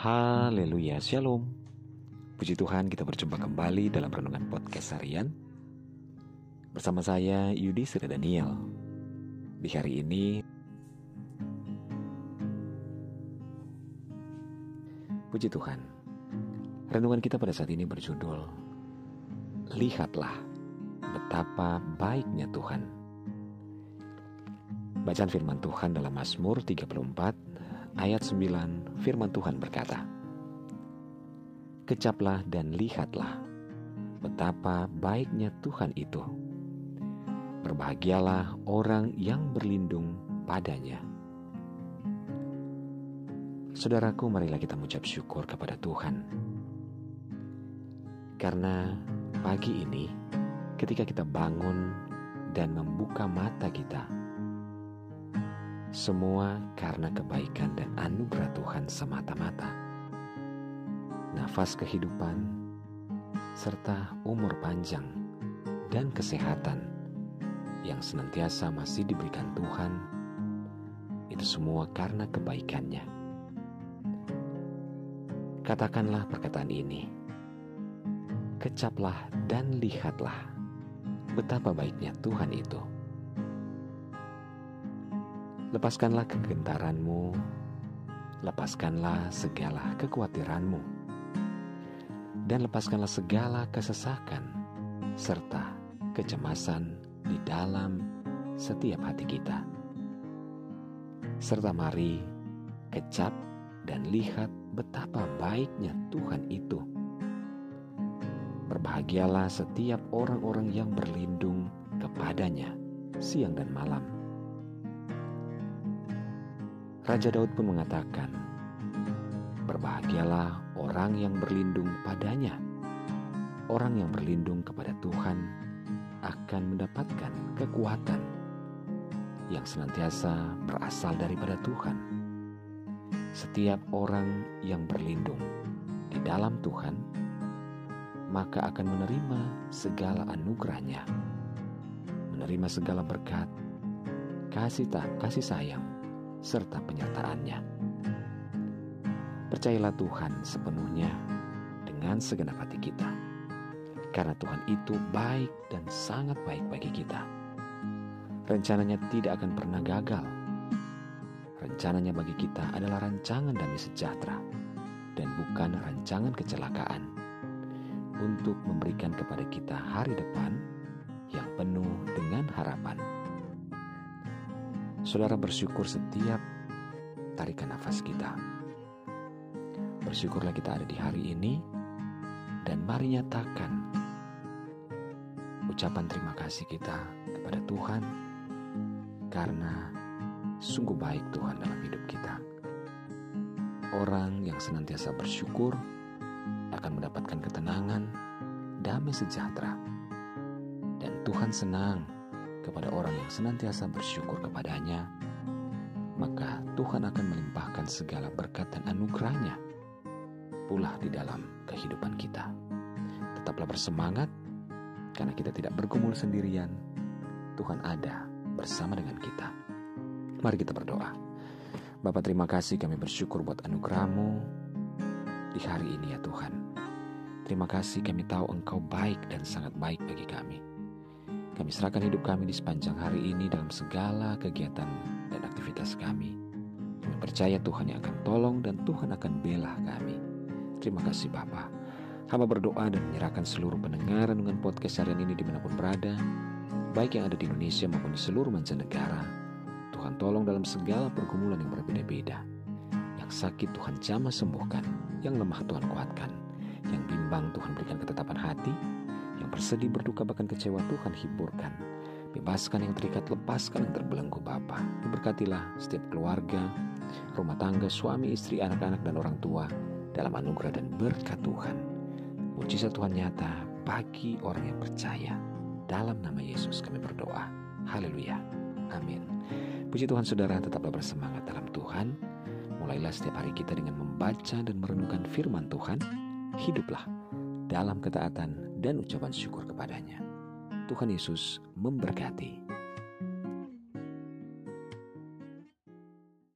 Haleluya, Shalom. Puji Tuhan kita berjumpa kembali dalam Renungan Podcast Harian. Bersama saya Yudi Sri Daniel. Di hari ini Puji Tuhan Renungan kita pada saat ini berjudul Lihatlah betapa baiknya Tuhan. Bacaan firman Tuhan dalam Mazmur 34 ayat 9 firman Tuhan berkata, Kecaplah dan lihatlah betapa baiknya Tuhan itu. Berbahagialah orang yang berlindung padanya. Saudaraku, marilah kita mengucap syukur kepada Tuhan. Karena pagi ini, ketika kita bangun dan membuka mata kita, semua karena kebaikan dan anugerah Tuhan semata-mata. Nafas kehidupan serta umur panjang dan kesehatan yang senantiasa masih diberikan Tuhan itu semua karena kebaikannya. Katakanlah perkataan ini. Kecaplah dan lihatlah betapa baiknya Tuhan itu. Lepaskanlah kegentaranmu, lepaskanlah segala kekhawatiranmu, dan lepaskanlah segala kesesakan serta kecemasan di dalam setiap hati kita. Serta mari kecap dan lihat betapa baiknya Tuhan itu. Berbahagialah setiap orang-orang yang berlindung kepadanya siang dan malam Raja Daud pun mengatakan, Berbahagialah orang yang berlindung padanya. Orang yang berlindung kepada Tuhan akan mendapatkan kekuatan yang senantiasa berasal daripada Tuhan. Setiap orang yang berlindung di dalam Tuhan, maka akan menerima segala anugerahnya, menerima segala berkat, kasih tak kasih sayang, serta penyertaannya. Percayalah Tuhan sepenuhnya dengan segenap hati kita. Karena Tuhan itu baik dan sangat baik bagi kita. Rencananya tidak akan pernah gagal. Rencananya bagi kita adalah rancangan damai sejahtera dan bukan rancangan kecelakaan untuk memberikan kepada kita hari depan yang penuh dengan harapan. Saudara bersyukur setiap tarikan nafas kita. Bersyukurlah kita ada di hari ini dan mari nyatakan ucapan terima kasih kita kepada Tuhan karena sungguh baik Tuhan dalam hidup kita. Orang yang senantiasa bersyukur akan mendapatkan ketenangan, damai sejahtera, dan Tuhan senang kepada orang yang senantiasa bersyukur kepadanya, maka Tuhan akan melimpahkan segala berkat dan anugerahnya pula di dalam kehidupan kita. Tetaplah bersemangat, karena kita tidak bergumul sendirian. Tuhan ada bersama dengan kita. Mari kita berdoa. Bapak terima kasih kami bersyukur buat anugerahmu di hari ini ya Tuhan. Terima kasih kami tahu Engkau baik dan sangat baik bagi kami. Kami serahkan hidup kami di sepanjang hari ini dalam segala kegiatan dan aktivitas kami. Kami percaya Tuhan yang akan tolong dan Tuhan akan bela kami. Terima kasih Bapa. Hamba berdoa dan menyerahkan seluruh pendengar dengan podcast harian ini di mana pun berada, baik yang ada di Indonesia maupun di seluruh mancanegara. Tuhan tolong dalam segala pergumulan yang berbeda-beda. Yang sakit Tuhan jamah sembuhkan, yang lemah Tuhan kuatkan, yang bimbang Tuhan berikan ketetapan hati, bersedih, berduka, bahkan kecewa Tuhan hiburkan. Bebaskan yang terikat, lepaskan yang terbelenggu Bapa. Diberkatilah setiap keluarga, rumah tangga, suami, istri, anak-anak, dan orang tua dalam anugerah dan berkat Tuhan. Mujizat Tuhan nyata bagi orang yang percaya. Dalam nama Yesus kami berdoa. Haleluya. Amin. Puji Tuhan saudara tetaplah bersemangat dalam Tuhan. Mulailah setiap hari kita dengan membaca dan merenungkan firman Tuhan. Hiduplah dalam ketaatan dan ucapan syukur kepadanya. Tuhan Yesus memberkati.